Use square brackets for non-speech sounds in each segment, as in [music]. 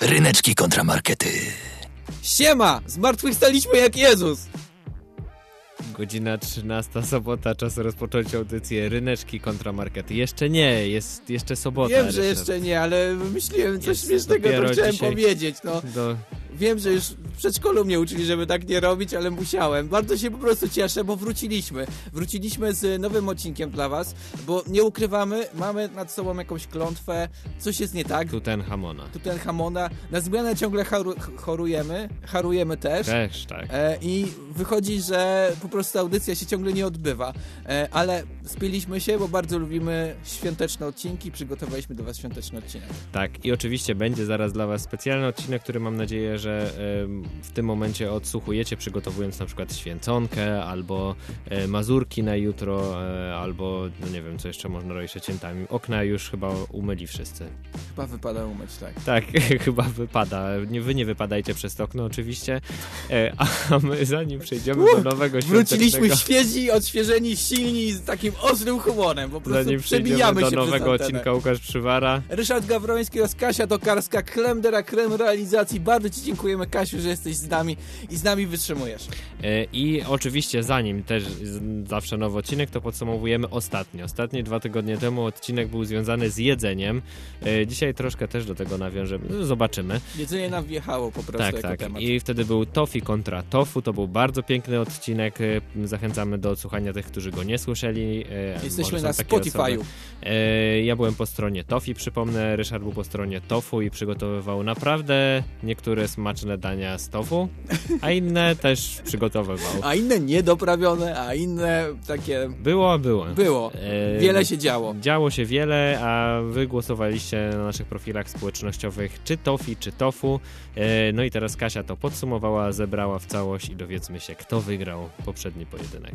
Ryneczki kontramarkety. Siema! Zmartwychwstaliśmy jak Jezus! Godzina 13, sobota, czas rozpocząć audycję Ryneczki kontramarkety. Jeszcze nie, jest jeszcze sobota. Wiem, że Ryszard. jeszcze nie, ale wymyśliłem coś Jest śmiesznego, to chciałem dzisiaj. powiedzieć, no. Do... Wiem, że już w przedszkolu mnie uczyli, żeby tak nie robić, ale musiałem. Bardzo się po prostu cieszę, bo wróciliśmy. Wróciliśmy z nowym odcinkiem dla was, bo nie ukrywamy, mamy nad sobą jakąś klątwę, coś jest nie tak. Tutenhamona. Tutenhamona. Na zmianę ciągle charu, chorujemy, harujemy też. Też, tak. E, I wychodzi, że po prostu audycja się ciągle nie odbywa. E, ale spieliśmy się, bo bardzo lubimy świąteczne odcinki. Przygotowaliśmy do Was świąteczny odcinek. Tak, i oczywiście będzie zaraz dla Was specjalny odcinek, który mam nadzieję, że em, w tym momencie odsłuchujecie, przygotowując na przykład święconkę, albo e, mazurki na jutro, e, albo no nie wiem, co jeszcze można robić świętami. Okna już chyba umyli wszyscy. Chyba wypada umyć, tak. Tak, [laughs] chyba wypada. Wy nie wypadajcie przez to okno oczywiście, e, a my zanim przejdziemy do nowego Wróciliśmy świezi, odświeżeni, silni, z takim ostrym humorem. Po prostu Zanim przebijamy do się nowego przez antenę. odcinka Łukasz Przywara. Ryszard Gawroński oraz Kasia Tokarska, Klemdera, Krem Realizacji. Bardzo Ci dziękujemy, Kasiu, że jesteś z nami i z nami wytrzymujesz. E, I oczywiście zanim też zawsze nowy odcinek, to podsumowujemy ostatni. Ostatnie dwa tygodnie temu odcinek był związany z jedzeniem. E, Dzisiaj troszkę też do tego nawiążemy. No, Zobaczymy. Jedzenie nam wjechało po prostu Tak, tak. temat. I wtedy był Tofi kontra Tofu. To był bardzo piękny odcinek. E, Zachęcamy do odsłuchania tych, którzy go nie słyszeli. Jesteśmy na Spotify'u. Ja byłem po stronie Tofi, przypomnę. Ryszard był po stronie Tofu i przygotowywał naprawdę niektóre smaczne dania z tofu, a inne też przygotowywał. A inne niedoprawione, a inne takie Było, było. było. E, Wiele się działo. Działo się wiele, a wy głosowaliście na naszych profilach społecznościowych czy Tofi, czy Tofu. E, No i teraz Kasia to podsumowała, zebrała w całość i dowiedzmy się, kto wygrał poprzedni pojedynek.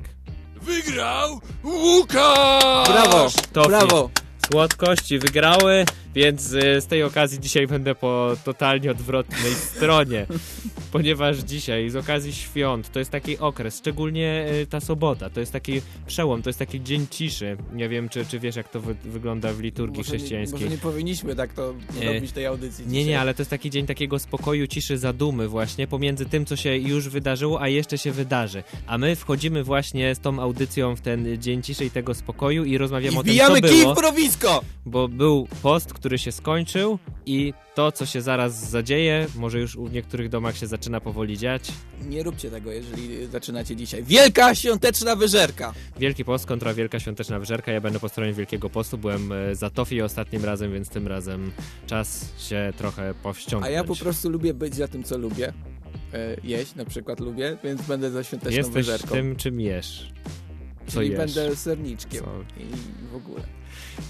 Wygrał Łukasz! Brawo, Tofi. brawo. Słodkości wygrały, więc e, z tej okazji dzisiaj będę po totalnie odwrotnej [laughs] stronie. Ponieważ dzisiaj, z okazji świąt, to jest taki okres, szczególnie e, ta sobota, to jest taki przełom, to jest taki dzień ciszy. Nie wiem, czy, czy wiesz, jak to wy, wygląda w liturgii Może nie, chrześcijańskiej. może nie powinniśmy tak to E, robić tej audycji Nie, dzisiaj. nie, ale to jest taki dzień takiego spokoju, ciszy, zadumy właśnie pomiędzy tym, co się już wydarzyło, a jeszcze się wydarzy. A my wchodzimy właśnie z tą audycją w ten dzień ciszy i tego spokoju i rozmawiamy I o tym, co kij było, w mrowisko! bo był post, który się skończył i to, co się zaraz zadzieje, może już w niektórych domach się zaczyna powoli dziać. Nie róbcie tego, jeżeli zaczynacie dzisiaj. Wielka świąteczna wyżerka! Wielki post kontra Wielka Świąteczna Wyżerka. Ja będę po stronie Wielkiego Postu. Byłem e, za Tofi ostatnim razem, więc tym razem czas się trochę powściągnąć. A ja po prostu lubię być za tym, co lubię. E, jeść na przykład lubię, więc będę za świąteczną Jesteś wyżerką. tym, czym jesz. Co Czyli jesz. będę serniczkiem. Co? I w ogóle.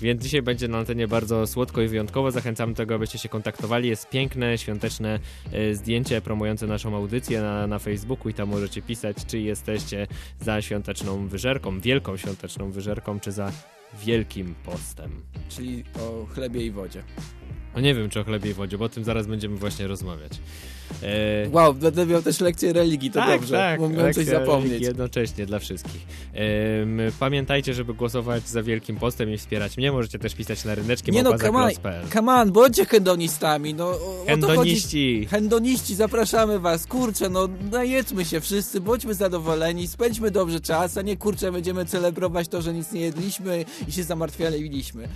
Więc dzisiaj będzie na antenie bardzo słodko i wyjątkowo. Zachęcam do tego, abyście się kontaktowali. Jest piękne, świąteczne e, zdjęcie promujące naszą audycję na, na Facebooku i tam możecie pisać, czy jesteście za świąteczną wyżerką, wielką świąteczną wyżerką, czy za wielkim postem. Czyli o chlebie i wodzie. No nie wiem, czy o chlebie i wodzie, bo o tym zaraz będziemy właśnie rozmawiać. E, Wow, będę miał też lekcję religii, to tak, dobrze. tak, coś zapomnieć. Jednocześnie dla wszystkich. Pamiętajcie, żeby głosować za Wielkim Postem i wspierać mnie. Możecie też pisać na ryneczki Nie no, come on, come on, bądźcie hedonistami, no o, o. Hendoniści! Hendoniści, zapraszamy was, kurczę, no najedzmy się wszyscy, bądźmy zadowoleni, spędźmy dobrze czas, a nie kurczę, będziemy celebrować to, że nic nie jedliśmy i się zamartwialiśmy.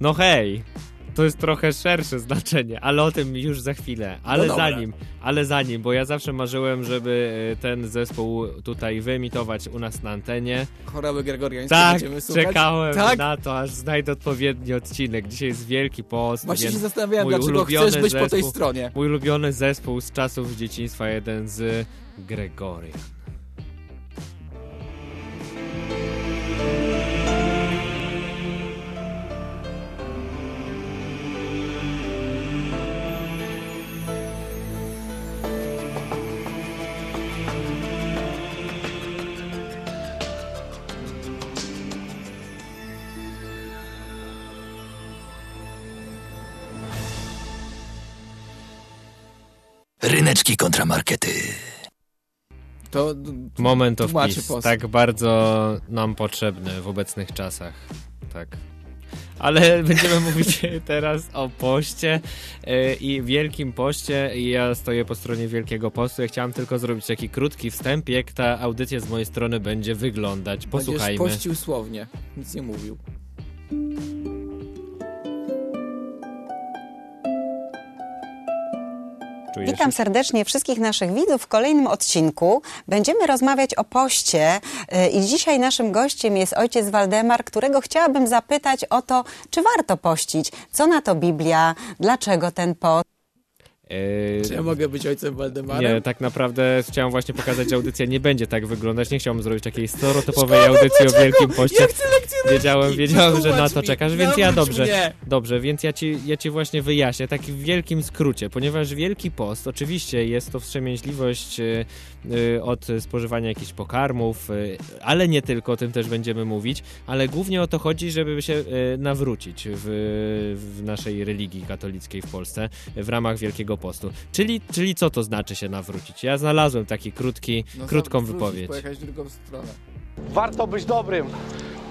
No hej! To jest trochę szersze znaczenie, ale o tym już za chwilę. Ale No zanim, ale zanim, bo ja zawsze marzyłem, żeby e, ten zespół tutaj wyemitować u nas na antenie. Choroby gregoriańskie Tak, będziemy słuchać. czekałem Tak? na to, aż znajdę odpowiedni odcinek. Dzisiaj jest Wielki Post, Właśnie się zastanawiałem, dlaczego chcesz być po tej zespół. stronie. mój ulubiony zespół z czasów dzieciństwa, jeden z Gregorian. Ryneczki kontramarkety. To Moment of peace, post. tak bardzo nam potrzebny w obecnych czasach. Tak. ale [laughs] będziemy mówić [laughs] teraz o poście e, i wielkim poście i ja stoję po stronie Wielkiego Postu. Ja chciałem tylko zrobić taki krótki wstęp, jak ta audycja z mojej strony będzie wyglądać. Posłuchajmy. Będziesz pościł słownie, nic nie mówił. Czujesz Witam już? serdecznie wszystkich naszych widzów w kolejnym odcinku. Będziemy rozmawiać o poście y, i dzisiaj naszym gościem jest ojciec Waldemar, którego chciałabym zapytać o to, czy warto pościć, co na to Biblia, dlaczego ten post. E, Czy ja mogę być ojcem Waldemarem? Nie, tak naprawdę chciałem właśnie pokazać, że audycja nie będzie tak wyglądać. Nie chciałbym zrobić takiej stereotypowej audycji o Wielkim Poście. Ja chcę Wiedziałem, wiedziałem, że na to czekasz, więc ja dobrze. Mnie. Dobrze, więc ja ci, ja ci właśnie wyjaśnię, tak w wielkim skrócie, ponieważ Wielki Post, oczywiście jest to wstrzemięźliwość y, y, od spożywania jakichś pokarmów, y, ale nie tylko, o tym też będziemy mówić, ale głównie o to chodzi, żeby się nawrócić w, w naszej religii katolickiej w Polsce w ramach Wielkiego Postu. Czyli, czyli co to znaczy się nawrócić? Ja znalazłem taki krótki, No krótką wypowiedź. Pojechać w drugą stronę. Warto być dobrym.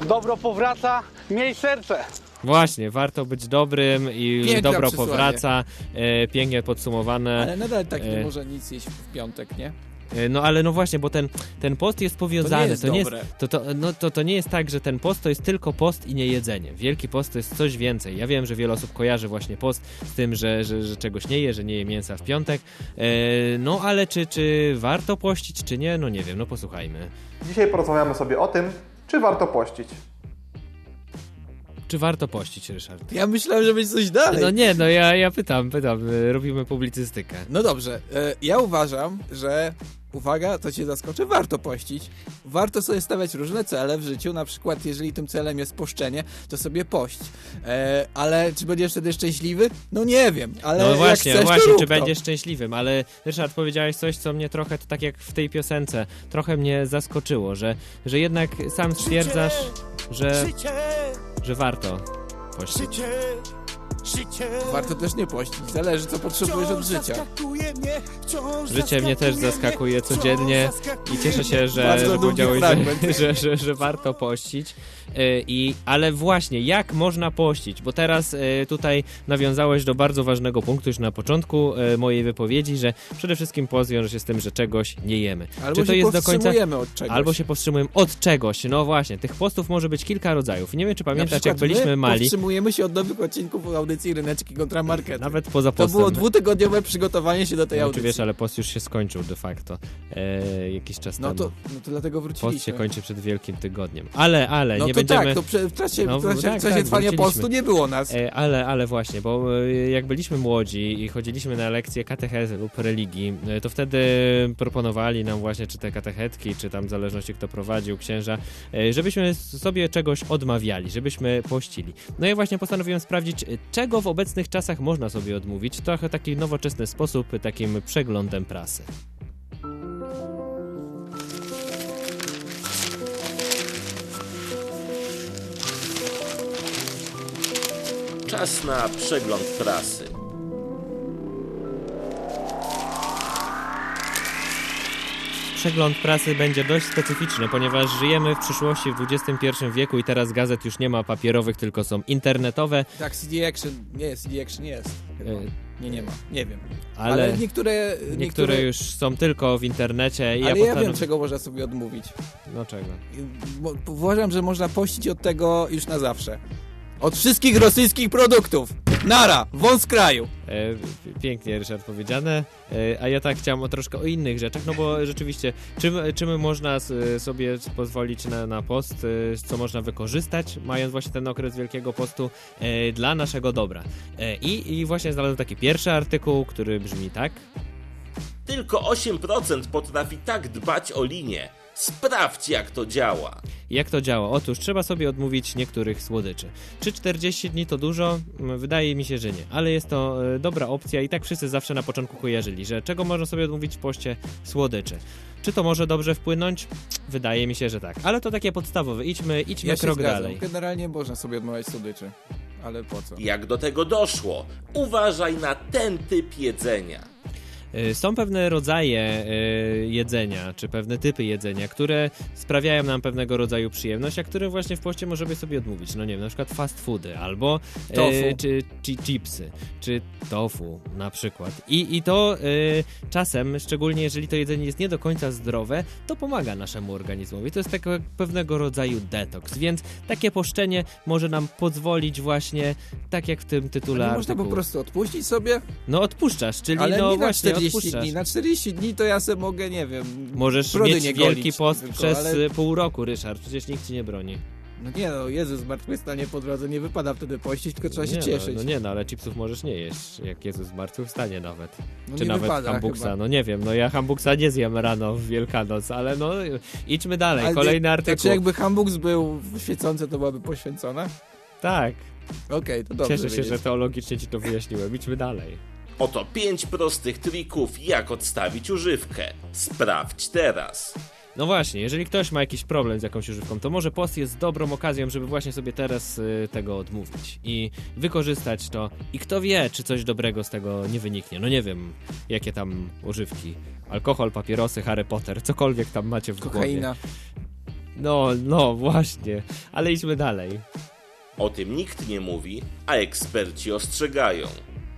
Dobro powraca, miej serce. Właśnie, warto być dobrym i Piękne dobro przesłanie. powraca, e, pięknie podsumowane. Ale nadal tak nie E. może nic jeść w piątek, nie? E, No ale no właśnie, bo ten, ten post jest powiązany. jest dobre. to, to, no, to, to nie jest tak, że ten post to jest tylko post i nie jedzenie. Wielki post to jest coś więcej. Ja wiem, że wiele osób kojarzy właśnie post z tym, że, że, że czegoś nie je, że nie je mięsa w piątek. E, no ale czy, czy warto pościć, czy nie? No nie wiem, no posłuchajmy. Dzisiaj porozmawiamy sobie o tym, czy warto pościć. Czy warto pościć, Ryszard? Ja myślałem, że będzie coś dalej. No nie, no ja, ja pytam, pytam, robimy publicystykę. No dobrze, e, ja uważam, że uwaga, to cię zaskoczy, warto pościć. Warto sobie stawiać różne cele w życiu, na przykład jeżeli tym celem jest poszczenie, to sobie pość. E, ale czy będziesz wtedy szczęśliwy? No nie wiem, ale No właśnie, chcesz, właśnie, czy to. będziesz szczęśliwym, ale Ryszard, powiedziałeś coś, co mnie trochę, to tak jak w tej piosence, trochę mnie zaskoczyło, że, że jednak sam stwierdzasz, że, że warto pościć. Warto też nie pościć, zależy co potrzebujesz od życia. Życie mnie też zaskakuje codziennie i cieszę się, że, że powiedziałeś, [laughs] że, że, że warto pościć. Yy, I, ale właśnie, jak można pościć? Bo teraz yy, tutaj nawiązałeś do bardzo ważnego punktu już na początku yy, mojej wypowiedzi, że przede wszystkim post wiąże się z tym, że czegoś nie jemy. Albo Czy to się jest do końca powstrzymujemy od czegoś. Albo się powstrzymujemy od czegoś. No właśnie, tych postów może być kilka rodzajów. Nie wiem, czy pamiętasz, jak byliśmy my mali, powstrzymujemy się od nowych odcinków audycji Ryneczki kontra Market. nawet poza To postem. było dwutygodniowe przygotowanie się do tej no, czy audycji. wiesz, ale post już się skończył de facto e, jakiś czas No temu. to, no to dlatego Post się wróciliśmy. kończy przed Wielkim Tygodniem. Ale, ale, No nie to będziemy... tak, to prze- w czasie, No, w czasie, tak, w czasie tak, trwania postu nie było nas. E, ale, ale właśnie, bo e, jak byliśmy młodzi i chodziliśmy na lekcje katechezy lub religii, e, to wtedy proponowali nam właśnie, czy te katechetki, czy tam w zależności kto prowadził, księża, żebyśmy sobie czegoś odmawiali, żebyśmy pościli. No i właśnie postanowiłem sprawdzić, czego w obecnych czasach można sobie odmówić. Trochę taki nowoczesny sposób, takim przeglądem prasy. Czas na przegląd prasy. Przegląd prasy będzie dość specyficzny, ponieważ żyjemy w przyszłości w XXI wieku i teraz gazet już nie ma papierowych, tylko są internetowe, Tak, CD Action, nie, CD Action jest. chyba. e, Nie, nie ma, nie wiem. Ale, ale niektóre, niektóre już są tylko w internecie i Ale ja ja, postanowię... wiem, czego można sobie odmówić. No czego? Bo, uważam, że można pościć od tego już na zawsze. Od wszystkich rosyjskich produktów. Nara, wąs kraju. E, pięknie, Ryszard, powiedziane. E, a ja tak chciałem o troszkę o innych rzeczach, no bo rzeczywiście, czym, czym można s- sobie pozwolić na, na post, e, co można wykorzystać, mając właśnie ten okres Wielkiego Postu e, dla naszego dobra. E, i, I właśnie znalazłem taki pierwszy artykuł, który brzmi tak. Tylko 8% potrafi tak dbać o linię. Sprawdź jak to działa. Jak to działa? Otóż trzeba sobie odmówić niektórych słodyczy. Czy 40 dni to dużo? Mm, Wydaje mi się, że nie, ale jest to e, dobra opcja i tak wszyscy zawsze na początku kojarzyli, że czego można sobie odmówić w poście? Słodyczy. Czy to może dobrze wpłynąć? Wydaje mi się, że tak. Ale to takie podstawowe. Idźmy, idźmy Ja się krok zgadzam. dalej. Generalnie można sobie odmawiać słodyczy. Ale po co? Jak do tego doszło? Uważaj na ten typ jedzenia. Y, Są pewne rodzaje y, jedzenia, czy pewne typy jedzenia, które sprawiają nam pewnego rodzaju przyjemność, a które właśnie w poście możemy sobie odmówić. No nie wiem, na przykład fast foody, albo y, Tofu. czy, czy chipsy, czy tofu na przykład. I, i to czasem, szczególnie jeżeli to jedzenie jest nie do końca zdrowe, to pomaga naszemu organizmowi. To jest takiego pewnego rodzaju detoks, więc takie poszczenie może nam pozwolić właśnie, tak jak w tym tytule Nie można po prostu odpuścić sobie? No odpuszczasz, czyli Ale no na właśnie 40 odpuszczasz. dni. Na 40 dni to ja sobie mogę, nie wiem... Możesz mieć nie wielki golić post tylko, przez ale- y, pół roku, Ryszard, przecież nikt ci nie broni. No nie no, Jezus zmartwychwstanie po drodze, nie wypada wtedy pościć, tylko trzeba się nie, cieszyć. No, no nie, no ale chipsów możesz nie jeść, jak Jezus zmartwychwstanie nawet. No Czy nawet wypada hambuksa. chyba. No nie wiem, no ja hambuksa nie zjem rano w Wielkanoc, ale no idźmy dalej. Ale Kolejny artykuł. Znaczy jakby hambuks był świecący, to byłaby poświęcona? Tak, Okej, to dobrze cieszę się, wiedzieć. że teologicznie ci to wyjaśniłem. Idźmy dalej. Oto 5 prostych trików, jak odstawić używkę. Sprawdź teraz. No właśnie, jeżeli ktoś ma jakiś problem z jakąś używką, to może post jest dobrą okazją, żeby właśnie sobie teraz y, tego odmówić i wykorzystać to. I kto wie, czy coś dobrego z tego nie wyniknie. No nie wiem, jakie tam używki. Alkohol, papierosy, Harry Potter, cokolwiek tam macie w głowie. Kokaina. No, no, właśnie. Ale idźmy dalej. O tym nikt nie mówi, a eksperci ostrzegają.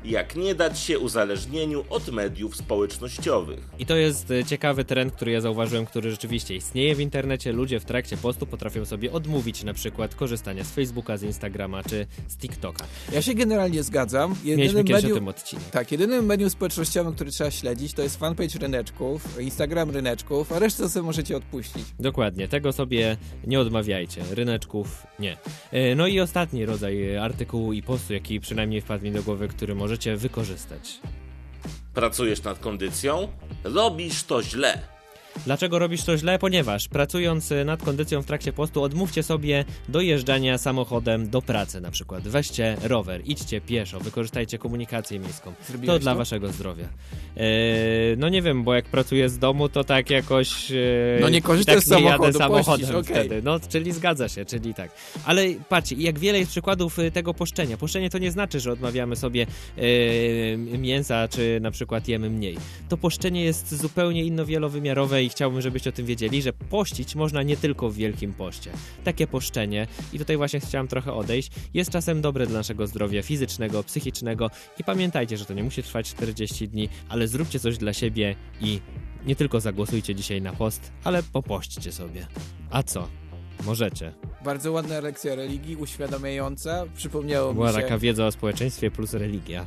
Jak nie dać się uzależnieniu od mediów społecznościowych. I to jest e, ciekawy trend, który ja zauważyłem, który rzeczywiście istnieje w internecie. Ludzie w trakcie postu potrafią sobie odmówić na przykład korzystania z Facebooka, z Instagrama czy z TikToka. Ja się generalnie zgadzam. Mieliśmy Jedynym kiedyś o medium... tym odcinek. Tak, jedynym medium społecznościowym, który trzeba śledzić, to jest fanpage Ryneczków, Instagram Ryneczków, a resztę sobie możecie odpuścić. Dokładnie, tego sobie nie odmawiajcie. Ryneczków nie. E, No i ostatni rodzaj artykułu i postu, jaki przynajmniej wpadł mi do głowy, który możecie wykorzystać. Pracujesz nad kondycją? Robisz to źle. Dlaczego robisz to źle? Ponieważ pracując e, nad kondycją w trakcie postu, odmówcie sobie dojeżdżania samochodem do pracy na przykład. Weźcie rower, idźcie pieszo, wykorzystajcie komunikację miejską. Zrobiłeś to dla to? waszego zdrowia. E, no nie wiem, bo jak pracuję z domu, to tak jakoś... E, No nie korzystasz tak z samochodu, jadę samochodem pościsz, okej. wtedy. No, czyli zgadza się, czyli tak. Ale patrzcie, jak wiele jest przykładów tego poszczenia. Poszczenie to nie znaczy, że odmawiamy sobie e, mięsa, czy na przykład jemy mniej. To poszczenie jest zupełnie innowielowymiarowe i chciałbym, żebyście o tym wiedzieli, że pościć można nie tylko w Wielkim Poście. Takie poszczenie, i tutaj właśnie chciałem trochę odejść, jest czasem dobre dla naszego zdrowia fizycznego, psychicznego i pamiętajcie, że to nie musi trwać 40 dni, ale zróbcie coś dla siebie i nie tylko zagłosujcie dzisiaj na post, ale popośćcie sobie. A co? Możecie. Bardzo ładna lekcja religii, uświadamiająca. Przypomniało Była mi się... taka wiedza o społeczeństwie plus religia.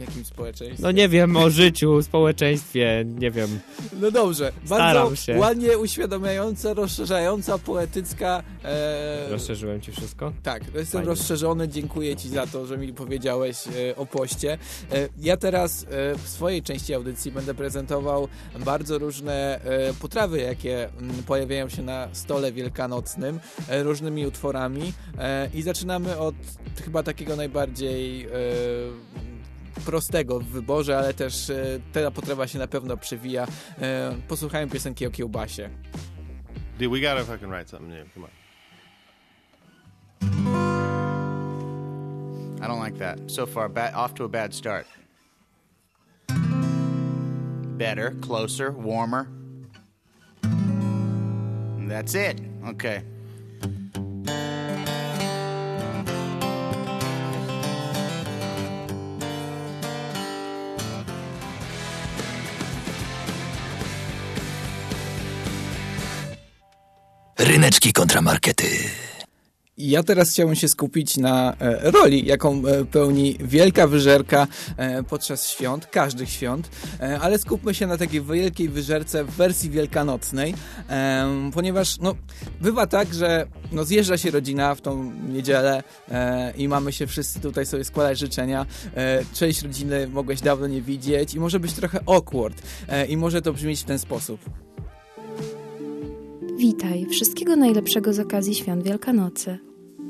Jakim społeczeństwie? No nie wiem, o życiu, społeczeństwie, nie wiem. No dobrze, Staram bardzo się. ładnie uświadamiająca, rozszerzająca, poetycka. E... Rozszerzyłem ci wszystko? Tak, jestem Fajnie. rozszerzony, dziękuję Ci za to, że mi powiedziałeś e, o poście. E, ja teraz e, w swojej części audycji będę prezentował bardzo różne e, potrawy, jakie mm, pojawiają się na stole wielkanocnym, e, różnymi utworami i zaczynamy od chyba takiego najbardziej prostego w wyborze, ale też e, ta potrawa się na pewno przewija. E, posłuchajmy piosenki o kiełbasie. Dude, we gotta fucking write something new. Come on. I don't like that. So far, ba- off to a bad start. Better, closer, warmer. That's it. Okay. Ryneczki kontramarkety. Ja teraz chciałbym się skupić na e, roli, jaką e, pełni wielka wyżerka e, podczas świąt, każdych świąt, ale skupmy się na takiej wielkiej wyżerce w wersji wielkanocnej, ponieważ no, bywa tak, że no, zjeżdża się rodzina w tą niedzielę i mamy się wszyscy tutaj sobie składać życzenia. Część rodziny mogłeś dawno nie widzieć i może być trochę awkward i może to brzmieć w ten sposób. Witaj, wszystkiego najlepszego z okazji świąt Wielkanocy.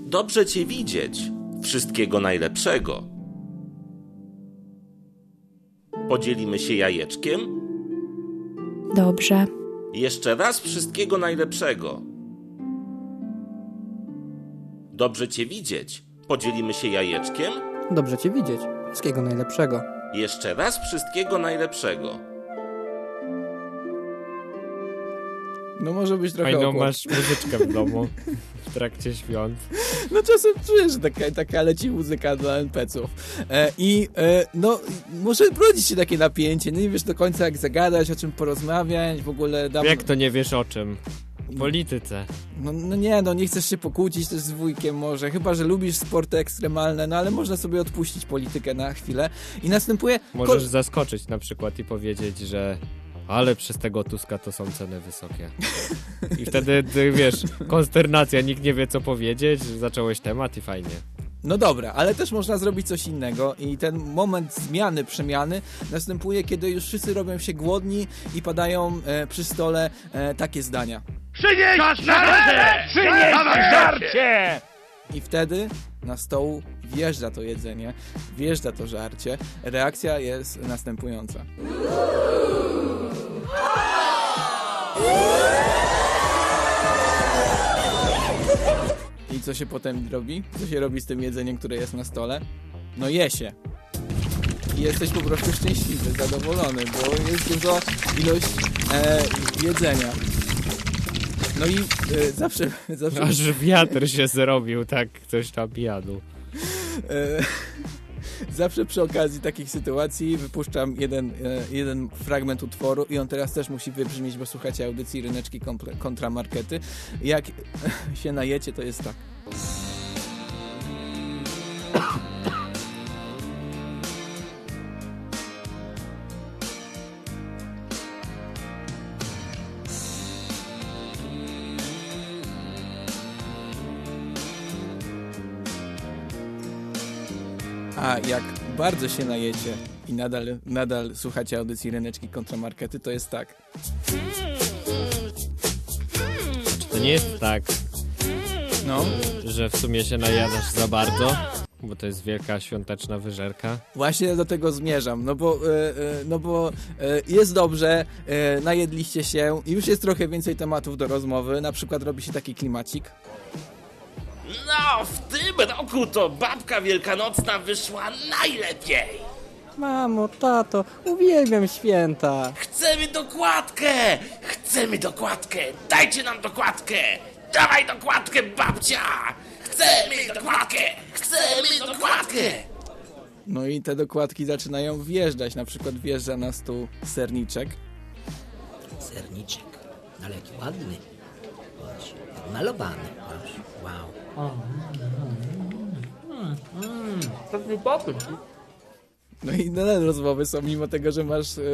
Dobrze Cię widzieć. Wszystkiego najlepszego. Podzielimy się jajeczkiem? Dobrze. Jeszcze raz wszystkiego najlepszego. Dobrze Cię widzieć. Podzielimy się jajeczkiem? Dobrze Cię widzieć. Wszystkiego najlepszego. Jeszcze raz wszystkiego najlepszego. No może być trochę Fajną masz muzyczkę w domu w trakcie świąt. No czasem czujesz, że taka, taka leci muzyka dla NPC-ów. E, I e, no, może rodzić się takie napięcie, nie wiesz do końca jak zagadać, o czym porozmawiać, w ogóle dam... Jak to nie wiesz o czym? Polityce. No, no nie, no nie chcesz się pokłócić też z wujkiem może, chyba, że lubisz sporty ekstremalne, no ale można sobie odpuścić politykę na chwilę. I następuje... Możesz zaskoczyć na przykład i powiedzieć, że ale przez tego Tuska to są ceny wysokie. I wtedy, ty, wiesz, konsternacja, nikt nie wie co powiedzieć, zacząłeś temat i fajnie. No dobra, ale też można zrobić coś innego i ten moment zmiany, przemiany następuje, kiedy już wszyscy robią się głodni i padają e, przy stole e, takie zdania. Przynieś żarcie! Przynieś żarcie! I wtedy na stołu wjeżdża to jedzenie, wjeżdża to żarcie. Reakcja jest następująca. I co się potem robi? Co się robi z tym jedzeniem, które jest na stole? No je się. I jesteś po prostu szczęśliwy, zadowolony, bo jest dużo ilość e, jedzenia. No i e, zawsze, zawsze... Aż wiatr się zrobił, tak ktoś tam jadł. E, Zawsze przy okazji takich sytuacji wypuszczam jeden, e, jeden fragment utworu i on teraz też musi wybrzmieć, bo słuchacie audycji Ryneczki kontra Markety. Jak [laughs] się najecie, to jest tak. Bardzo się najecie i nadal, nadal słuchacie audycji Ryneczki kontra Markety, to jest tak. To nie jest tak, No, że w sumie się najadasz za bardzo, bo to jest wielka świąteczna wyżerka. właśnie do tego zmierzam, no bo, e, no bo e, jest dobrze, e, najedliście się i już jest trochę więcej tematów do rozmowy, na przykład robi się taki klimacik. No, w tym roku to babka wielkanocna wyszła najlepiej. Mamo, tato, uwielbiam święta. Chcemy dokładkę! Chcemy dokładkę! Dajcie nam dokładkę! Dawaj dokładkę, babcia! Chcemy dokładkę! Chcemy dokładkę! No i te dokładki zaczynają wjeżdżać, na przykład wjeżdża na stół serniczek. Serniczek. Ale jaki ładny. Patrz, malowany. Patrz, wow. Taki popyt. No i nadal rozmowy są, mimo tego, że masz e, e,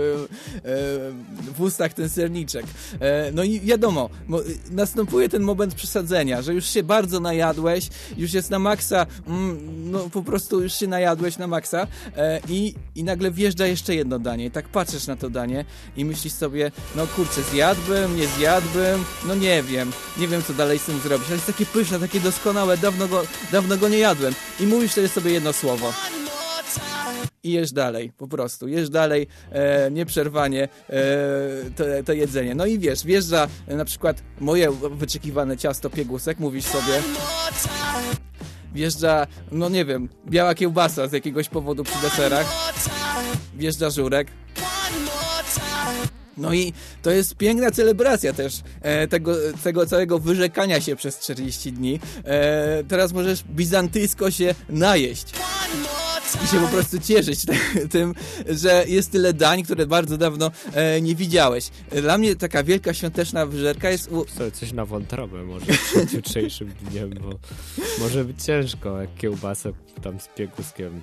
w ustach ten serniczek. E, no i wiadomo, mo, następuje ten moment przesadzenia, że już się bardzo najadłeś, już jest na maksa, mm, no po prostu już się najadłeś na maksa e, i, i nagle wjeżdża jeszcze jedno danie. I tak patrzysz na to danie i myślisz sobie, no kurczę, zjadłbym, nie zjadłbym, no nie wiem, nie wiem co dalej z tym zrobić, ale jest takie pyszne, takie doskonałe, dawno go, dawno go nie jadłem. I mówisz wtedy sobie jedno słowo i jesz dalej, po prostu, jesz dalej, e, nieprzerwanie e, to, to jedzenie. No i wiesz, wjeżdża na przykład moje wyczekiwane ciasto piegusek, mówisz sobie, wjeżdża, no nie wiem, biała kiełbasa z jakiegoś powodu przy deserach, wjeżdża żurek, no i to jest piękna celebracja też e, tego, tego całego wyrzekania się przez 40 dni. E, teraz możesz bizantyjsko się najeść. I się po prostu cieszyć [laughs] tym, że jest tyle dań, które bardzo dawno e, nie widziałeś. Dla mnie taka wielka świąteczna wyżerka jest... U... Co, coś na wątrobę może przed jutrzejszym dniem, bo może być ciężko, jak kiełbasę tam z pieguskiem.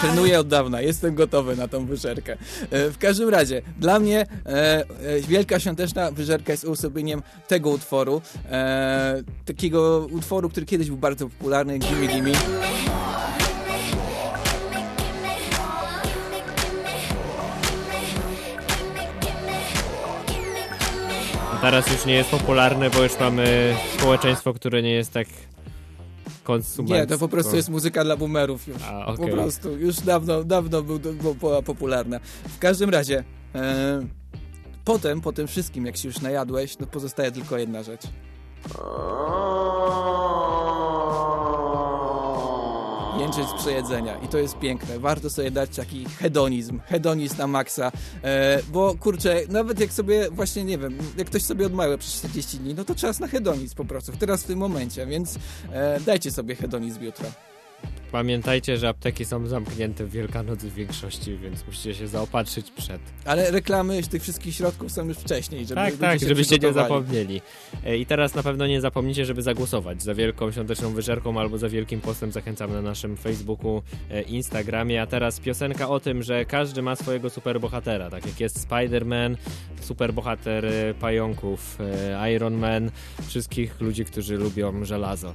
Trenuję od dawna, jestem gotowy na tą wyżerkę. E, W każdym razie, dla mnie e, e, Wielka Świąteczna Wyżerka jest uosobieniem tego utworu. E, takiego utworu, który kiedyś był bardzo popularny, Gimme Gimme. Teraz już nie jest popularny, bo już mamy społeczeństwo, które nie jest tak konsumenckie. Nie, to po prostu jest muzyka dla boomerów już. A, Po okej. prostu, już dawno, dawno był, był, była popularna. W każdym razie, e, potem, po tym wszystkim, jak się już najadłeś, no pozostaje tylko jedna rzecz. Jęczeć z przejedzenia i to jest piękne. Warto sobie dać taki hedonizm, hedonizm na maksa, e, bo kurczę, nawet jak sobie właśnie, nie wiem, jak ktoś sobie odmawia przez 40 dni, no to czas na hedonizm po prostu, teraz w tym momencie, więc e, dajcie sobie hedonizm jutro. Pamiętajcie, że apteki są zamknięte w Wielkanoc w większości, więc musicie się zaopatrzyć przed. Ale reklamy tych wszystkich środków są już wcześniej, żeby tak, tak, żebyście nie zapomnieli. E, I teraz na pewno nie zapomnijcie, żeby zagłosować za Wielką Świąteczną Wyżerką albo za Wielkim Postem. Zachęcam na naszym Facebooku, e, Instagramie. A teraz piosenka o tym, że każdy ma swojego superbohatera. Tak jak jest Spider-Man, superbohater e, pająków, Iron Man, wszystkich ludzi, którzy lubią żelazo.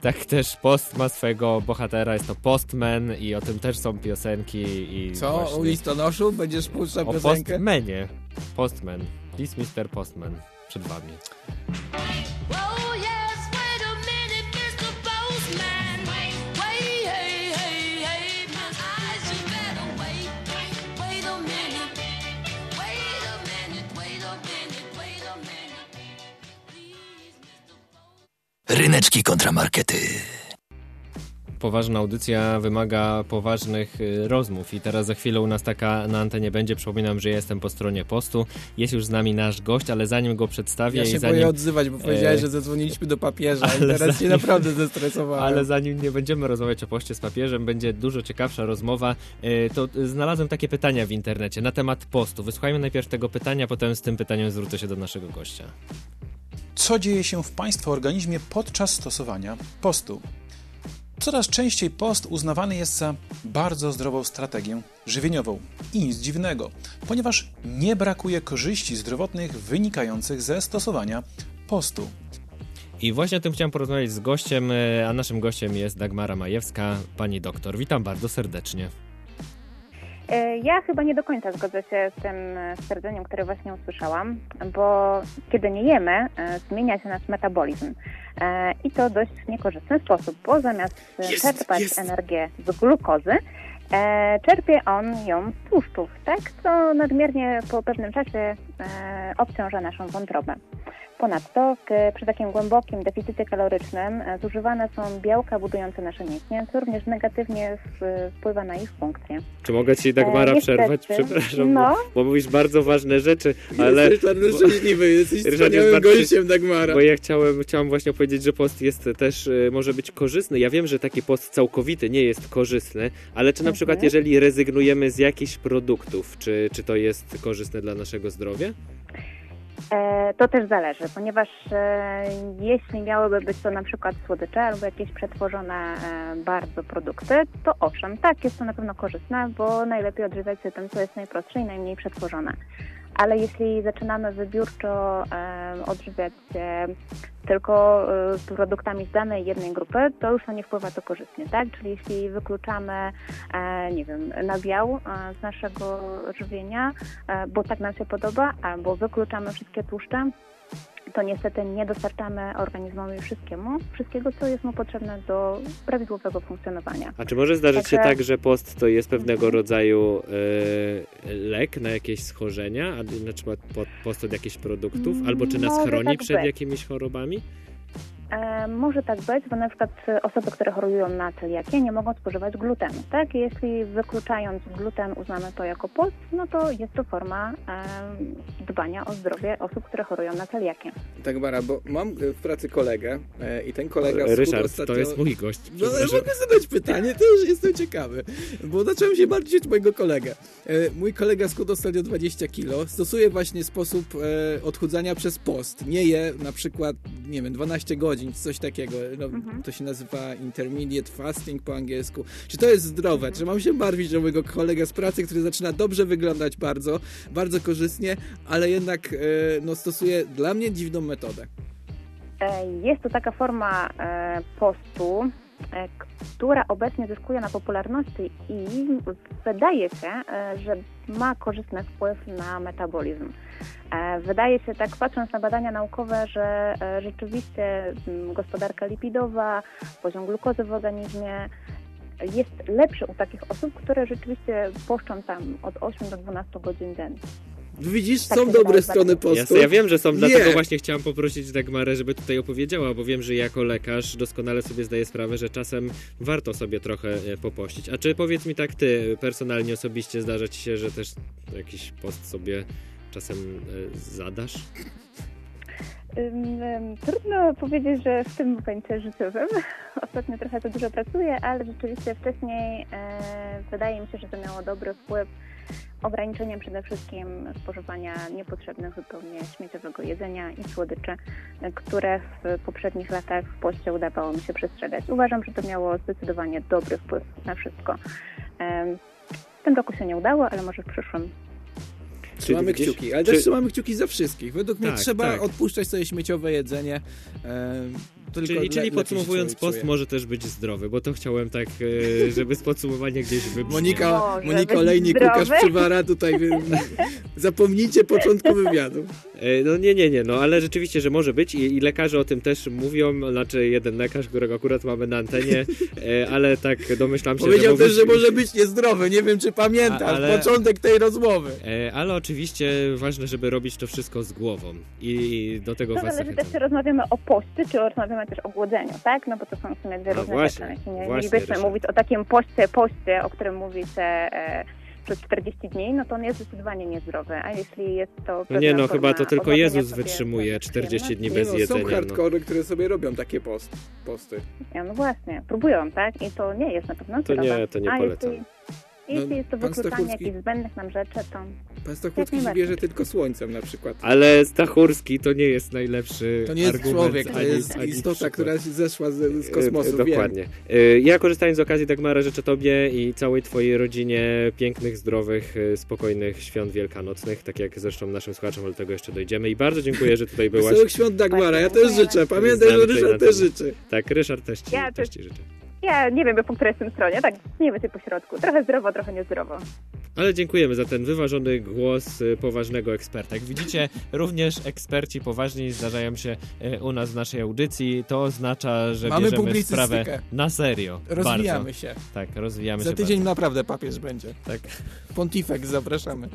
Tak też Post ma swojego bohatera, jest to Postman i o tym też są piosenki. I Co? właśnie... U listonoszu będziesz puszczał O piosenkę? Postmanie. Postman. This Mr. Postman. Przed wami. Ryneczki kontramarkety. Poważna audycja wymaga poważnych y, rozmów i teraz za chwilę u nas taka na antenie będzie. Przypominam, że jestem po stronie postu. Jest już z nami nasz gość, ale zanim go przedstawię Ja i się zanim... boję odzywać, bo powiedziałeś, e, że zadzwoniliśmy do papieża i ale teraz się zanim- naprawdę zestresowałem. Ale zanim nie będziemy rozmawiać o poście z papieżem, będzie dużo ciekawsza rozmowa. E, To e, znalazłem takie pytania w internecie na temat postu. Wysłuchajmy najpierw tego pytania, potem z tym pytaniem zwrócę się do naszego gościa. Co dzieje się w Państwa organizmie podczas stosowania postu? Coraz częściej post uznawany jest za bardzo zdrową strategię żywieniową. I nic dziwnego, ponieważ nie brakuje korzyści zdrowotnych wynikających ze stosowania postu. I właśnie o tym chciałem porozmawiać z gościem, e, a naszym gościem jest Dagmara Majewska, pani doktor. Witam bardzo serdecznie. E, Ja chyba nie do końca zgodzę się z tym e, stwierdzeniem, które właśnie usłyszałam, bo kiedy nie jemy, e, zmienia się nasz metabolizm. I to dość niekorzystny sposób, bo zamiast Jest, czerpać jest. energię z glukozy, czerpie on ją z tłuszczów, tak? Co nadmiernie po pewnym czasie obciąża naszą wątrobę. Ponadto przy takim głębokim deficycie kalorycznym e, zużywane są białka budujące nasze mięśnie, co również negatywnie wpływa na ich funkcję. Czy mogę ci Dagmara E, przerwać? Przepraszam, No. bo, bo mówisz bardzo ważne rzeczy, ale... Jesteś bardzo szczęśliwy, jesteś Ryszard wspaniałym jest gościem, Dagmara. Bo ja chciałem, chciałem właśnie powiedzieć, że post jest też, e, może być korzystny. Ja wiem, że taki post całkowity nie jest korzystny, ale czy na Mhm. przykład jeżeli rezygnujemy z jakichś produktów, czy, czy to jest korzystne dla naszego zdrowia? E, To też zależy, ponieważ e, jeśli miałyby być to na przykład słodycze albo jakieś przetworzone e, bardzo produkty, to owszem, tak, jest to na pewno korzystne, bo najlepiej odżywiać się tym, co jest najprostsze i najmniej przetworzone. Ale jeśli zaczynamy wybiórczo odżywiać się tylko e, produktami z danej jednej grupy, to już to nie wpływa to korzystnie, tak? Czyli jeśli wykluczamy, e, nie wiem, nabiał e, z naszego żywienia, bo tak nam się podoba, albo wykluczamy wszystkie tłuszcze, to niestety nie dostarczamy organizmowi wszystkiemu, wszystkiego, co jest mu potrzebne do prawidłowego funkcjonowania. A czy może zdarzyć się Także- tak, że post to jest pewnego rodzaju e, lek na jakieś schorzenia, a na przykład po- post od jakichś produktów, albo czy nas Może chroni tak przed być. jakimiś chorobami? E, może tak być, bo na przykład osoby, które chorują na celiakię nie mogą spożywać glutenu, tak? Jeśli wykluczając gluten uznamy to jako post, no to jest to forma e, dbania o zdrowie osób, które chorują na celiakię. Dagmara, bo mam e, w pracy kolegę e, i ten kolega... Ryszard, ostatnio... to jest mój gość, No, ale mogę zadać pytanie, to już jestem ciekawy, bo zacząłem się martwić o mojego kolegę. E, mój kolega schudł ostatnio 20 kilo, stosuje właśnie sposób e, odchudzania przez post. Nie je na przykład, nie wiem, 12 godzin, czy coś takiego. No, To się nazywa intermediate fasting po angielsku. Czy to jest zdrowe? Czy mam się martwić o mojego kolegę z pracy, który zaczyna dobrze wyglądać bardzo, bardzo korzystnie, ale jednak e, no, stosuje dla mnie dziwną metodę. E, Jest to taka forma e, postu, która obecnie zyskuje na popularności i wydaje się, e, że ma korzystny wpływ na metabolizm. E, Wydaje się, tak patrząc na badania naukowe, że e, rzeczywiście gospodarka lipidowa, poziom glukozy w organizmie jest lepszy u takich osób, które rzeczywiście poszczą tam od 8 do 12 godzin dziennie. Widzisz, Tak są dobre strony postu. Ja, ja wiem, że są, Nie. dlatego właśnie chciałam poprosić Dagmarę, żeby tutaj opowiedziała, bo wiem, że jako lekarz doskonale sobie zdaję sprawę, że czasem warto sobie trochę e, popościć. A czy powiedz mi tak ty, personalnie, osobiście zdarza ci się, że też jakiś post sobie czasem e, zadasz? Trudno powiedzieć, że w tym momencie życiowym. [laughs] Ostatnio trochę to dużo pracuję, ale rzeczywiście wcześniej e, wydaje mi się, że to miało dobry wpływ ograniczeniem przede wszystkim spożywania niepotrzebnych zupełnie śmieciowego jedzenia i słodyczy, które w poprzednich latach w poście udawało mi się przestrzegać. Uważam, że to miało zdecydowanie dobry wpływ na wszystko. W tym roku się nie udało, ale może w przyszłym Trzymamy gdzieś- kciuki, ale czy- też trzymamy kciuki za wszystkich. Według mnie Tak, trzeba tak. odpuszczać sobie śmieciowe jedzenie. Tylko Czyli, czyli podsumowując, post czuje. może też być zdrowy, bo to chciałem tak, e, żeby z podsumowania gdzieś wybrzmiało. Monika, Może Monika być Olejnik. Łukasz Przywara tutaj. [laughs] Zapomnijcie początku wywiadu. E, No nie, nie, nie, no ale rzeczywiście, że może być i, i lekarze o tym też mówią, znaczy jeden lekarz, którego akurat mamy na antenie, e, ale tak domyślam się, Powiedział że... też, że może być niezdrowy. Nie wiem, czy pamiętasz ale- początek tej rozmowy. Ale oczywiście ważne, żeby robić to wszystko z głową i do tego To was zależy też, czy rozmawiamy o poście, czy rozmawiamy też o głodzeniu, tak? No bo to są w sumie dwie No różne właśnie, rzeczy. Jeśli nie właśnie, mielibyśmy mówić o takim poście, poście, o którym mówicie e, przez 40 dni, no to on jest zdecydowanie niezdrowy. A jeśli jest to No nie no, chyba to tylko Jezus wytrzymuje pewnych 40 dni Nie bez no, jedzenia. są no. hardkory, które sobie robią takie post, posty. Ja, no właśnie, próbują, tak? I to nie jest na pewno To zdrowe. nie- to nie A polecam. Jeśli, jeśli jest to wykluczanie Stachurski- jakichś zbędnych nam rzeczy, to Pan Stachurski się najbardziej. bierze tylko słońcem na przykład. Ale Stachurski to nie jest najlepszy To nie jest argument. człowiek, to ani- jest ani istota, przykład. która zeszła z, z kosmosu. E, wiem. Dokładnie. E, Ja korzystając z okazji Dagmara życzę Tobie i całej Twojej rodzinie pięknych, zdrowych, e, spokojnych świąt wielkanocnych, tak jak zresztą naszym słuchaczom, ale do tego jeszcze dojdziemy i bardzo dziękuję, że tutaj byłaś. Wesołych świąt Dagmara, ja też życzę. Pamiętaj, że Ryszard też życzy. Tak, Ryszard też Ci, Ja też też- ci życzę. Ja nie wiem, po której jestem stronie, tak mniej więcej po środku. Trochę zdrowo, trochę niezdrowo. Ale dziękujemy za ten wyważony głos y, poważnego eksperta. Jak widzicie, również eksperci poważni zdarzają się y, u nas w naszej audycji. To oznacza, że Mamy bierzemy sprawę na serio. Rozwijamy bardzo. się. Tak, rozwijamy Za się tydzień bardzo. naprawdę papież będzie. Tak. Pontifex, zapraszamy.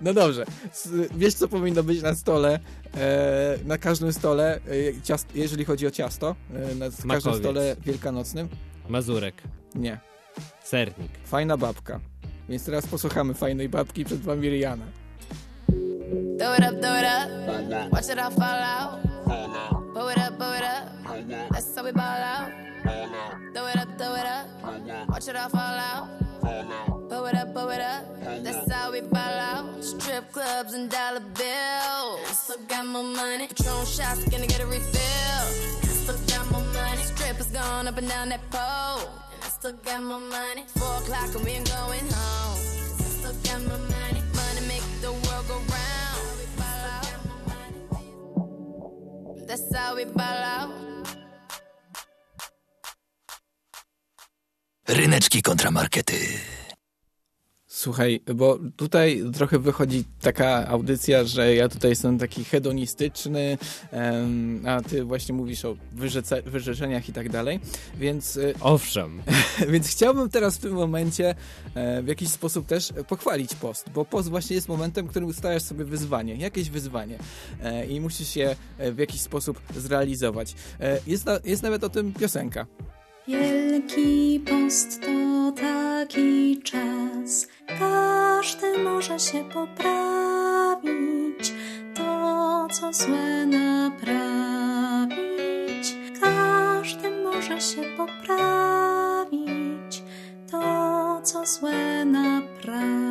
No dobrze, wiesz co powinno być na stole, e, na każdym stole, e, ciast, jeżeli chodzi o ciasto, e, na każdym Makowiec. stole wielkanocnym? Mazurek, Nie, sernik. fajna babka. Więc teraz posłuchamy fajnej babki przed wami Rihanna. Throw it up, throw it up. Watch it all fall out. Blow it up, blow it up. That's how we ball out. Throw it up, throw it up. Watch it all fall out. Clubs and dollar bills. Still got more money. Patron shots, gonna get a refill. Still got more money. Strippers going up and down that pole. And I still got more money. Four o'clock and we ain't going home. I still got more money. Money make the world go round. That's how we ball out. Ryneczki kontramarkety. Słuchaj, bo tutaj trochę wychodzi taka audycja, że ja tutaj jestem taki hedonistyczny, a ty właśnie mówisz o wyrzece, wyrzeczeniach i tak dalej, więc... e, [laughs] Owszem. więc chciałbym teraz w tym momencie e, w jakiś sposób też pochwalić post, bo post właśnie jest momentem, w którym ustawiasz sobie wyzwanie, jakieś wyzwanie e, i musisz je e, w jakiś sposób zrealizować. Jest, jest nawet o tym piosenka. Wielki post to taki czas, każdy może się poprawić, to co złe naprawić. Każdy może się poprawić, to co złe naprawić.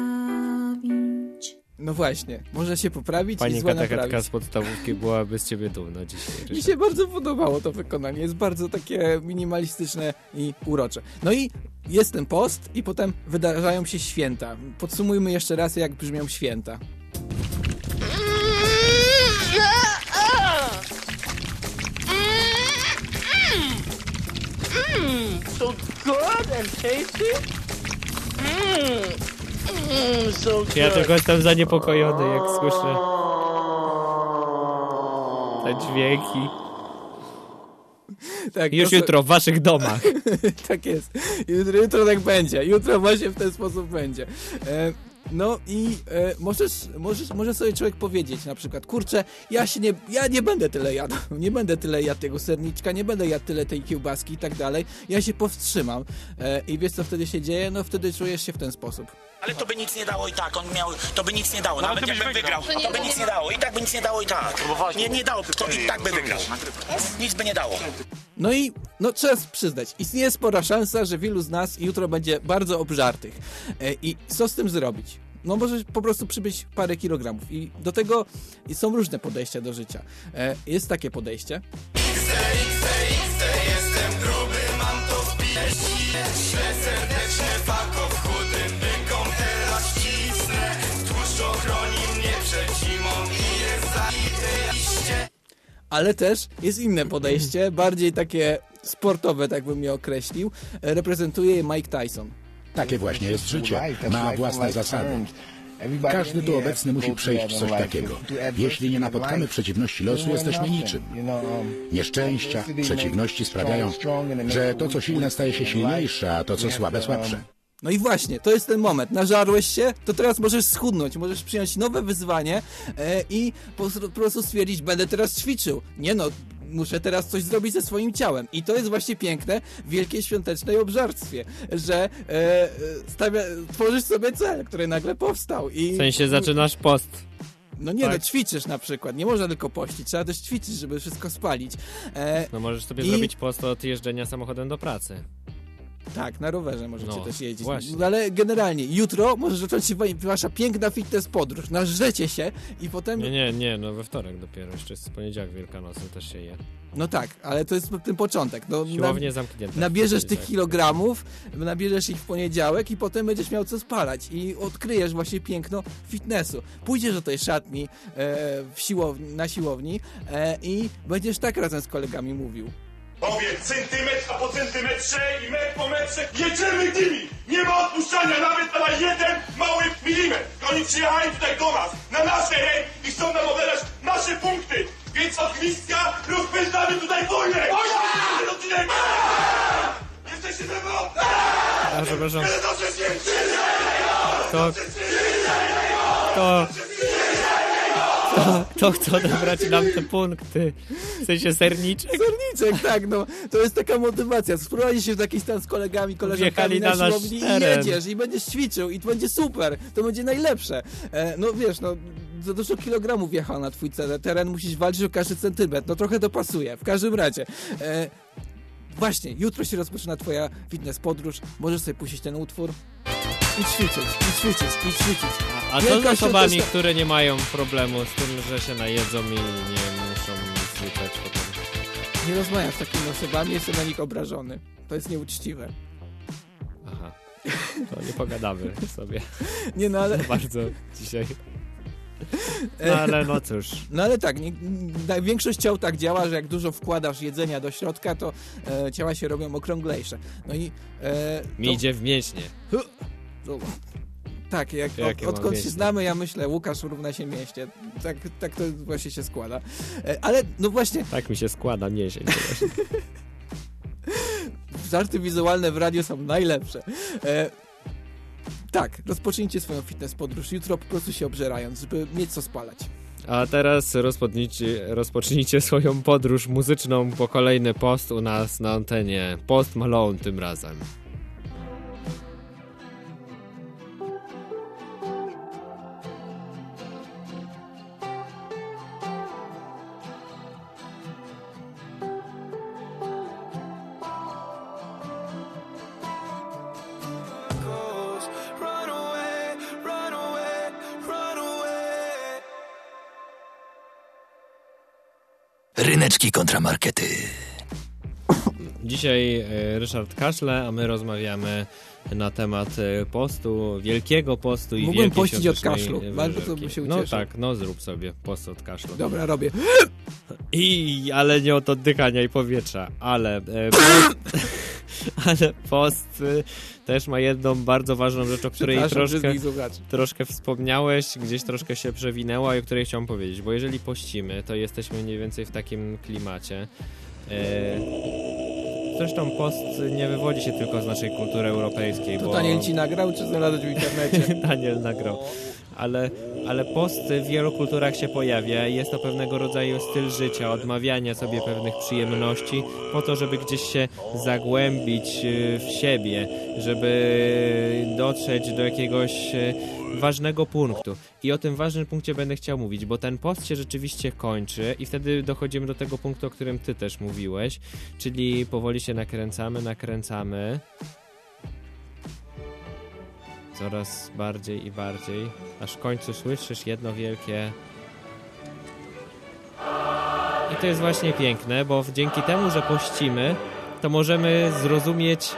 No właśnie, może się poprawić i Pani złe Katka naprawić. z podstawówki byłaby z ciebie dumna dzisiaj. Mi Ryszard. się bardzo podobało to wykonanie. Jest bardzo takie minimalistyczne i urocze. No i jest ten post i potem wydarzają się święta. Podsumujmy jeszcze raz, jak brzmią święta. Mmm, so good and tasty. Mmm, mmm, so. Ja tylko jestem zaniepokojony, jak słyszę te dźwięki. Tak, Już to jutro w waszych domach. [laughs] tak jest. Jutro, jutro tak będzie. Jutro właśnie w ten sposób będzie. E, No i e, możesz, możesz, może sobie człowiek powiedzieć na przykład, kurczę, ja się nie, ja nie będę tyle jadł, [laughs] nie będę tyle jadł tego serniczka, nie będę jadł tyle tej kiełbaski i tak dalej, ja się powstrzymam. E, I wiesz co wtedy się dzieje? No wtedy czujesz się w ten sposób. Ale to by nic nie dało i tak, on miał, to by nic nie dało, No, ale nawet ty byś jakbym wygrał, wygrał. to by nic nie dało, i tak by nic nie dało i tak. Nie, nie dało, to i tak by wygrał. Nic by nie dało. No i no trzeba przyznać, istnieje spora szansa, że wielu z nas jutro będzie bardzo obżartych. E, I co z tym zrobić? No możesz po prostu przybyć parę kilogramów i do tego są różne podejścia do życia. E, Jest takie podejście. Ale też jest inne podejście, bardziej takie sportowe, tak bym je określił. E, Reprezentuje je Mike Tyson. Takie właśnie jest życie. Ma własne zasady. Każdy tu obecny musi przejść coś takiego. Jeśli nie napotkamy przeciwności losu, jesteśmy niczym. Nieszczęścia, przeciwności sprawiają, że to, co silne, staje się silniejsze, a to, co słabe, słabsze. No i właśnie, to jest ten moment. Nażarłeś się, to teraz możesz schudnąć, możesz przyjąć nowe wyzwanie e, i po, po prostu stwierdzić, będę teraz ćwiczył. Nie no, muszę teraz coś zrobić ze swoim ciałem. I to jest właśnie piękne w wielkiej świątecznej obżarstwie, że e, e, stawia, tworzysz sobie cel, który nagle powstał. I, W sensie zaczynasz post. No nie, Tak. no ćwiczysz na przykład. Nie można tylko pościć, trzeba też ćwiczyć, żeby wszystko spalić. E, No możesz sobie i- zrobić post od jeżdżenia samochodem do pracy. Tak, na rowerze możecie No, też jeździć. właśnie. No, ale generalnie, jutro może zacząć się wa- wasza piękna fitness podróż. Nażrzecie się i potem... Nie, nie, nie, no we wtorek dopiero, jeszcze jest poniedziałek wielkanocny, też się je. No tak, ale to jest ten początek. No, Siłownie zamknięte. Nabierzesz tych tak. kilogramów, nabierzesz ich w poniedziałek i potem będziesz miał co spalać i odkryjesz właśnie piękno fitnessu. Pójdziesz do tej szatni e, w siłowni, na siłowni e, i będziesz tak razem z kolegami mówił. Powiedz centymetr, a po centymetrze i metr po metrze jedziemy nimi! Nie ma odpuszczania nawet na jeden mały milimetr! Oni przyjechali tutaj do nas, na nasz teren i chcą nam odebrać nasze punkty! Więc od gwizdka rozpędzamy tutaj wojnę! Odcinek! Jesteście ze mną? A, przepraszam. Kiedy to To... To... To, to chce odebrać nam te punkty. W sensie serniczek? Serniczek, tak, no. To jest taka motywacja. Sprowadzisz się w taki stan z kolegami, koleżankami na nasz siłowni i teren. jedziesz i będziesz ćwiczył i to będzie super. To będzie najlepsze. E, no wiesz, no za dużo kilogramów wjechał na twój cel- teren, musisz walczyć o każdy centymetr. No trochę to pasuje, w każdym razie. E, właśnie, jutro się rozpoczyna twoja fitness podróż. Możesz sobie puścić ten utwór i ćwiczyć, i ćwiczyć, i ćwiczyć. A co z osobami, które nie mają problemu z tym, że się najedzą i nie muszą nic rzucać potem? Nie rozmawiam z takimi osobami, jestem na nich obrażony. To jest nieuczciwe. Aha. To nie pogadamy sobie. [laughs] Nie no, ale... [laughs] Bardzo dzisiaj. [laughs] No ale no cóż. No ale tak, nie, większość ciał tak działa, że jak dużo wkładasz jedzenia do środka, to e, ciała się robią okrąglejsze. No i... E, Mi to- idzie w mięśnie. No, tak, jak, od, odkąd się znamy, ja myślę, Łukasz równa się mieście. Tak, tak to właśnie się składa. E, ale no właśnie, Tak mi się składa właśnie. [laughs] żarty wizualne w radiu są najlepsze. E, tak, rozpocznijcie swoją fitness podróż jutro po prostu się obżerając, żeby mieć co spalać. A teraz rozpocznijcie, rozpocznijcie swoją podróż muzyczną po kolejny post u nas na antenie. Post Malone tym razem. Ryneczki kontramarkety. Dzisiaj e, Ryszard kaszle, a my rozmawiamy na temat e, postu, wielkiego postu i Mógłbym pościć od kaszlu. Bardzo to bym się No ucieszył. tak, no zrób sobie post od kaszlu. Dobra, robię. I, ale nie od oddychania i powietrza, ale... E, [coughs] ale post też ma jedną bardzo ważną rzecz, o której troszkę, troszkę wspomniałeś, gdzieś troszkę się przewinęła i o której chciałem powiedzieć, bo jeżeli pościmy, to jesteśmy mniej więcej w takim klimacie. E, zresztą post nie wywodzi się tylko z naszej kultury europejskiej, To bo... Daniel ci nagrał, czy znalazłeś w internecie? [laughs] Daniel nagrał. Ale, ale post w wielu kulturach się pojawia jest to pewnego rodzaju styl życia, odmawiania sobie pewnych przyjemności po to, żeby gdzieś się zagłębić y, w siebie, żeby dotrzeć do jakiegoś y, ważnego punktu. I o tym ważnym punkcie będę chciał mówić, bo ten post się rzeczywiście kończy i wtedy dochodzimy do tego punktu, o którym ty też mówiłeś, czyli powoli się nakręcamy, nakręcamy coraz bardziej i bardziej, aż w końcu słyszysz jedno wielkie. I to jest właśnie piękne, bo dzięki temu, że pościmy, to możemy zrozumieć,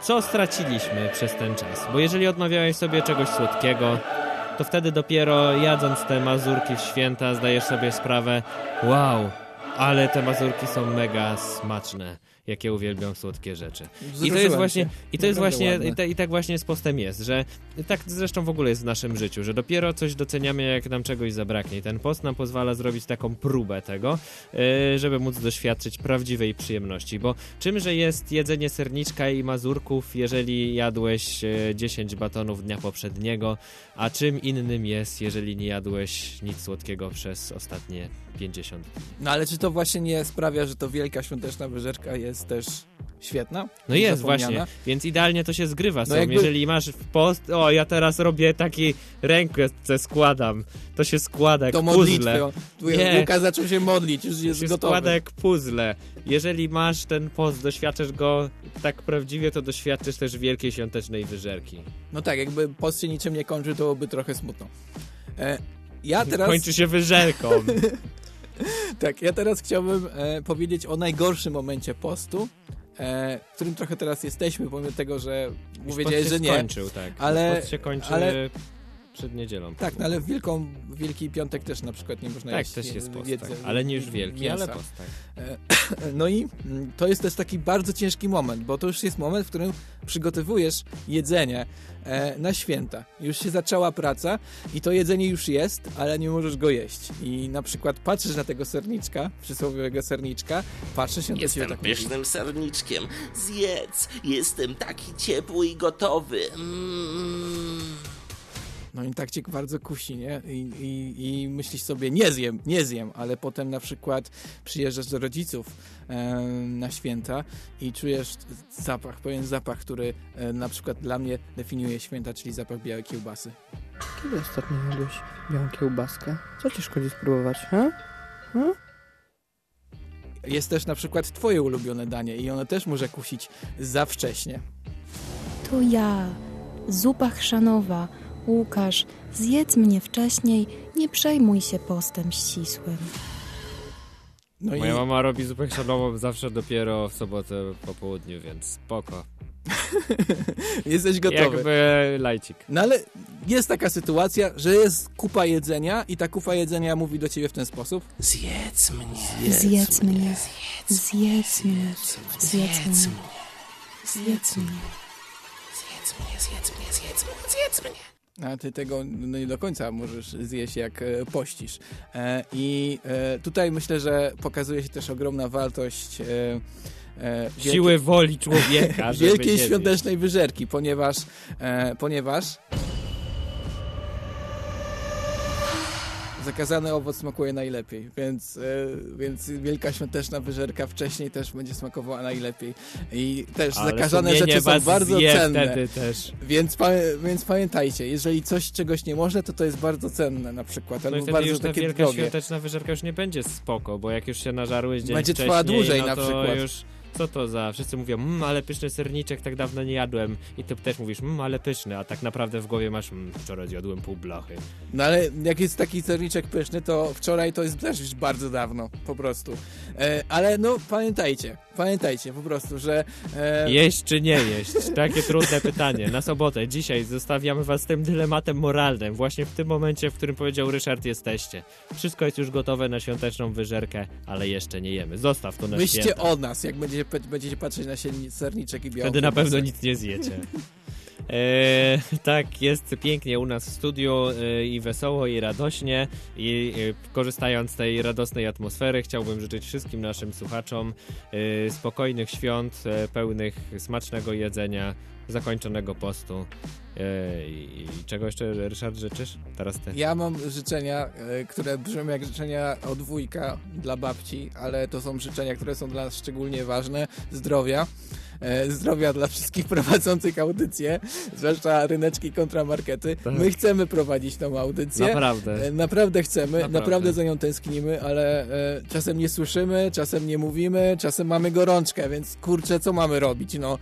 co straciliśmy przez ten czas. Bo jeżeli odmawiałeś sobie czegoś słodkiego, to wtedy dopiero jadąc te mazurki w święta zdajesz sobie sprawę, wow, ale te mazurki są mega smaczne. Jakie uwielbiam słodkie rzeczy. I to jest właśnie, i to jest właśnie, i, ta, i tak właśnie z postem jest, że tak zresztą w ogóle jest w naszym życiu, że dopiero coś doceniamy, jak nam czegoś zabraknie. I ten post nam pozwala zrobić taką próbę tego, yy, żeby móc doświadczyć prawdziwej przyjemności. Bo czymże jest jedzenie serniczka i mazurków, jeżeli jadłeś yy, 10 batonów dnia poprzedniego, a czym innym jest, jeżeli nie jadłeś nic słodkiego przez ostatnie 50 dni. No ale czy to właśnie nie sprawia, że to wielka świąteczna wyżerka jest też świetna? No jest właśnie, więc idealnie to się zgrywa No jakby- Jeżeli masz post, o ja teraz robię taki rękę, składam, to się składa jak Do puzzle. Nie, Łukasz zaczął się modlić, już to jest się gotowy. składa jak puzzle. Jeżeli masz ten post, doświadczysz go tak prawdziwie, to doświadczysz też wielkiej świątecznej wyżerki. No tak, jakby post się niczym nie kończy, to byłoby trochę smutno. E, ja [laughs] teraz... Kończy się wyżerką. [laughs] [laughs] tak, ja teraz chciałbym e, powiedzieć o najgorszym momencie postu, e, w którym trochę teraz jesteśmy, pomimo tego, że Już powiedziałeś, że nie. skończył, tak. Ale, ale, przed niedzielą. tak, no ale w Wielką, Wielki Piątek też na przykład nie można Tak, jeść też jest post, tak. Ale nie już wielki, mięsa. ale post, tak. E, [clears throat] No i mm, to jest też taki bardzo ciężki moment, bo to już jest moment, w którym przygotowujesz jedzenie e, na święta. Już się zaczęła praca i to jedzenie już jest, ale nie możesz go jeść. I na przykład patrzysz na tego serniczka, przysłowiowego serniczka, patrzysz do ciebie Jestem tak mówi. pysznym serniczkiem. Zjedz, jestem taki ciepły i gotowy. Mm. No i tak cię bardzo kusi, nie? I, i, I myślisz sobie, nie zjem, nie zjem, ale potem na przykład przyjeżdżasz do rodziców e, na święta i czujesz zapach, pewien zapach, który e, na przykład dla mnie definiuje święta, czyli zapach białej kiełbasy. Kiedy ostatnio jadłeś białą kiełbaskę? Co ci szkodzi spróbować, ha? ha? Jest też na przykład twoje ulubione danie i ono też może kusić za wcześnie. To ja, zupa chrzanowa. Łukasz, zjedz mnie wcześniej, nie przejmuj się postem ścisłym. No Moja mama robi zupę chrzanową zawsze dopiero w sobotę po południu, więc spoko. [laughs] Jesteś gotowy. Jakby lajcik. No ale jest taka sytuacja, że jest kupa jedzenia i ta kupa jedzenia mówi do ciebie w ten sposób. Zjedz mnie. Zjedz mnie, zjedz mnie, zjedz mnie, zjedz mnie. Zjedz mnie, zjedz mnie, zjedz mnie, zjedz mnie. A ty tego no, nie do końca możesz zjeść, jak e, pościsz. E, I e, tutaj myślę, że pokazuje się też ogromna wartość wielkiej- Siły woli człowieka, wielkiej świątecznej wyżerki, ponieważ, ponieważ zakazany owoc smakuje najlepiej, więc, e, więc wielka świąteczna wyżerka wcześniej też będzie smakowała najlepiej. I też Ale zakazane rzeczy są bardzo cenne. też. Więc, pa, więc pamiętajcie, jeżeli coś czegoś nie można, to to jest bardzo cenne na przykład, No albo wtedy bardzo już ta takie wielka drogie. świąteczna wyżerka już nie będzie spoko, bo jak już się nażarłeś dzień Będzie wcześniej, trwała dłużej no na przykład. już co to za... Wszyscy mówią, mmm, ale pyszny serniczek, tak dawno nie jadłem. I ty też mówisz, mmm, ale pyszny, a tak naprawdę w głowie masz, mmm, wczoraj zjadłem pół blachy. No ale jak jest taki serniczek pyszny, to wczoraj to jest też już bardzo dawno, po prostu. E, ale no, pamiętajcie, pamiętajcie po prostu, że... E, Jeść czy nie jeść? Takie trudne pytanie. Na sobotę, dzisiaj zostawiamy was z tym dylematem moralnym. Właśnie w tym momencie, w którym powiedział Ryszard, jesteście. Wszystko jest już gotowe na świąteczną wyżerkę, ale jeszcze nie jemy. Zostaw to na Myślcie święta. o nas, jak będziecie, będziecie patrzeć na serniczek i białą Wtedy na pewno nic nie zjecie. [laughs] E, tak, jest pięknie u nas w studiu e, i wesoło, i radośnie. I e, korzystając z tej radosnej atmosfery, chciałbym życzyć wszystkim naszym słuchaczom e, spokojnych świąt, e, pełnych smacznego jedzenia, zakończonego postu. I i czego jeszcze, Ryszard, życzysz? Teraz ty. Ja mam życzenia, e, które brzmią jak życzenia od wujka dla babci, ale to są życzenia, które są dla nas szczególnie ważne. Zdrowia. E, Zdrowia dla wszystkich prowadzących audycję, zwłaszcza ryneczki kontramarkety. Tak. My chcemy prowadzić tą audycję. Naprawdę. E, Naprawdę chcemy, naprawdę, Naprawdę. za nią tęsknimy, ale czasem nie słyszymy, czasem nie mówimy, czasem mamy gorączkę, więc kurczę, co mamy robić? No,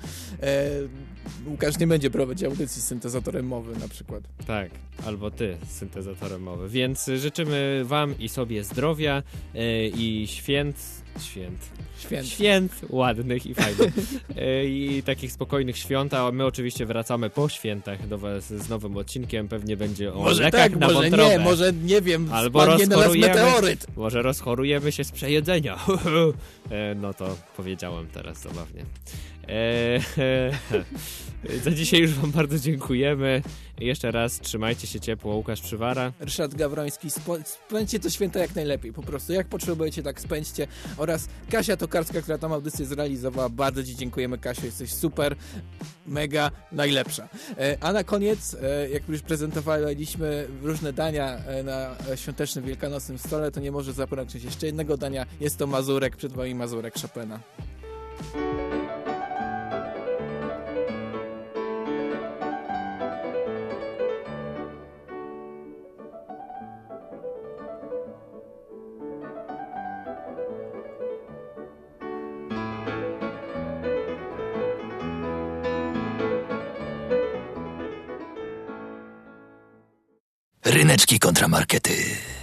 Łukasz nie będzie prowadzić audycji z syntezatorem mowy na przykład. Tak, albo ty z syntezatorem mowy. Więc życzymy wam i sobie zdrowia e, i święt... Święt. Święt. Święt ładnych i fajnych. [laughs] E, I takich spokojnych świąt, a my oczywiście wracamy po świętach do was z nowym odcinkiem. Pewnie będzie o Może lekach tak, na może wątrobę. nie, może nie wiem, Albo rozchorujemy, meteoryt. może rozchorujemy się z przejedzenia. [laughs] E, no to powiedziałem teraz zabawnie. E, [laughs] za dzisiaj już wam bardzo dziękujemy. Jeszcze raz trzymajcie się ciepło. Łukasz Przywara. Ryszard Gawroński, spędźcie to święto jak najlepiej, po prostu jak potrzebujecie, tak spędźcie oraz Kasia Tokarska, która tą audycję zrealizowała, bardzo Ci dziękujemy Kasiu, jesteś super, mega, najlepsza. E, A na koniec, e, jak już prezentowaliśmy różne dania e, na świątecznym, wielkanocnym stole, to nie może zabraknąć jeszcze jednego dania, jest to Mazurek, przed Wami Mazurek Chopina. Ryneczki kontramarkety.